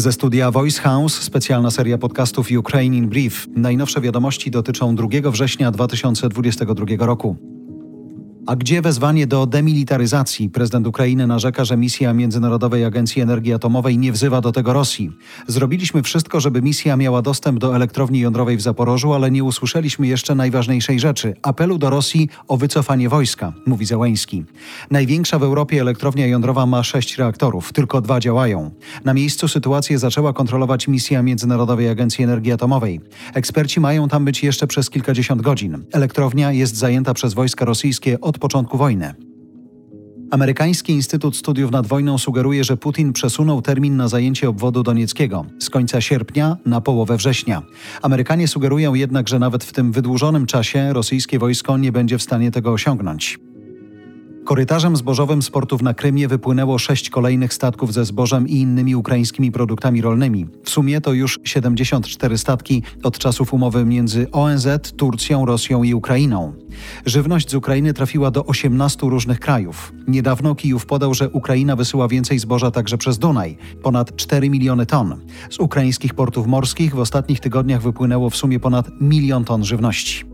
Ze studia Voice House specjalna seria podcastów Ukraine in Brief. Najnowsze wiadomości dotyczą 2 września 2022 roku. A gdzie wezwanie do demilitaryzacji? Prezydent Ukrainy narzeka, że misja Międzynarodowej Agencji Energii Atomowej nie wzywa do tego Rosji. Zrobiliśmy wszystko, żeby misja miała dostęp do elektrowni jądrowej w Zaporożu, ale nie usłyszeliśmy jeszcze najważniejszej rzeczy apelu do Rosji o wycofanie wojska, mówi Zełęński. Największa w Europie elektrownia jądrowa ma sześć reaktorów, tylko dwa działają. Na miejscu sytuację zaczęła kontrolować misja Międzynarodowej Agencji Energii Atomowej. Eksperci mają tam być jeszcze przez kilkadziesiąt godzin. Elektrownia jest zajęta przez wojska rosyjskie od początku wojny. Amerykański Instytut Studiów nad Wojną sugeruje, że Putin przesunął termin na zajęcie obwodu donieckiego z końca sierpnia na połowę września. Amerykanie sugerują jednak, że nawet w tym wydłużonym czasie rosyjskie wojsko nie będzie w stanie tego osiągnąć. Korytarzem zbożowym z portów na Krymie wypłynęło sześć kolejnych statków ze zbożem i innymi ukraińskimi produktami rolnymi. W sumie to już 74 statki od czasów umowy między ONZ, Turcją, Rosją i Ukrainą. Żywność z Ukrainy trafiła do 18 różnych krajów. Niedawno Kijów podał, że Ukraina wysyła więcej zboża także przez Dunaj ponad 4 miliony ton. Z ukraińskich portów morskich w ostatnich tygodniach wypłynęło w sumie ponad milion ton żywności.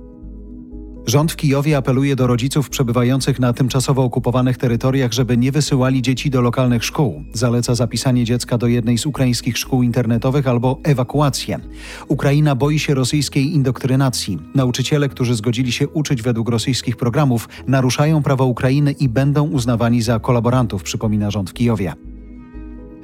Rząd w Kijowie apeluje do rodziców przebywających na tymczasowo okupowanych terytoriach, żeby nie wysyłali dzieci do lokalnych szkół. Zaleca zapisanie dziecka do jednej z ukraińskich szkół internetowych albo ewakuację. Ukraina boi się rosyjskiej indoktrynacji. Nauczyciele, którzy zgodzili się uczyć według rosyjskich programów, naruszają prawa Ukrainy i będą uznawani za kolaborantów, przypomina rząd w Kijowie.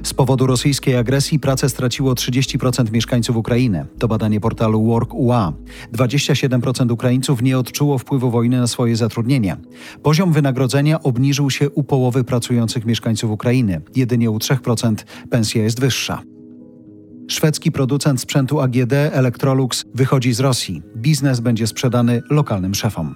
Z powodu rosyjskiej agresji pracę straciło 30% mieszkańców Ukrainy. To badanie portalu Work.ua. 27% Ukraińców nie odczuło wpływu wojny na swoje zatrudnienie. Poziom wynagrodzenia obniżył się u połowy pracujących mieszkańców Ukrainy. Jedynie u 3% pensja jest wyższa. Szwedzki producent sprzętu AGD Electrolux wychodzi z Rosji. Biznes będzie sprzedany lokalnym szefom.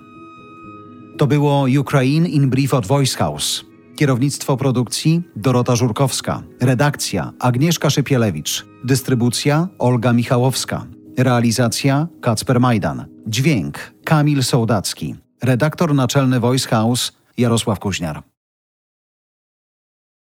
To było Ukraine in Brief od Voice House. Kierownictwo produkcji Dorota Żurkowska. Redakcja Agnieszka Szypielewicz. Dystrybucja Olga Michałowska. Realizacja Kacper Majdan. Dźwięk Kamil Sołdacki. Redaktor naczelny Voice House Jarosław Kuźniar.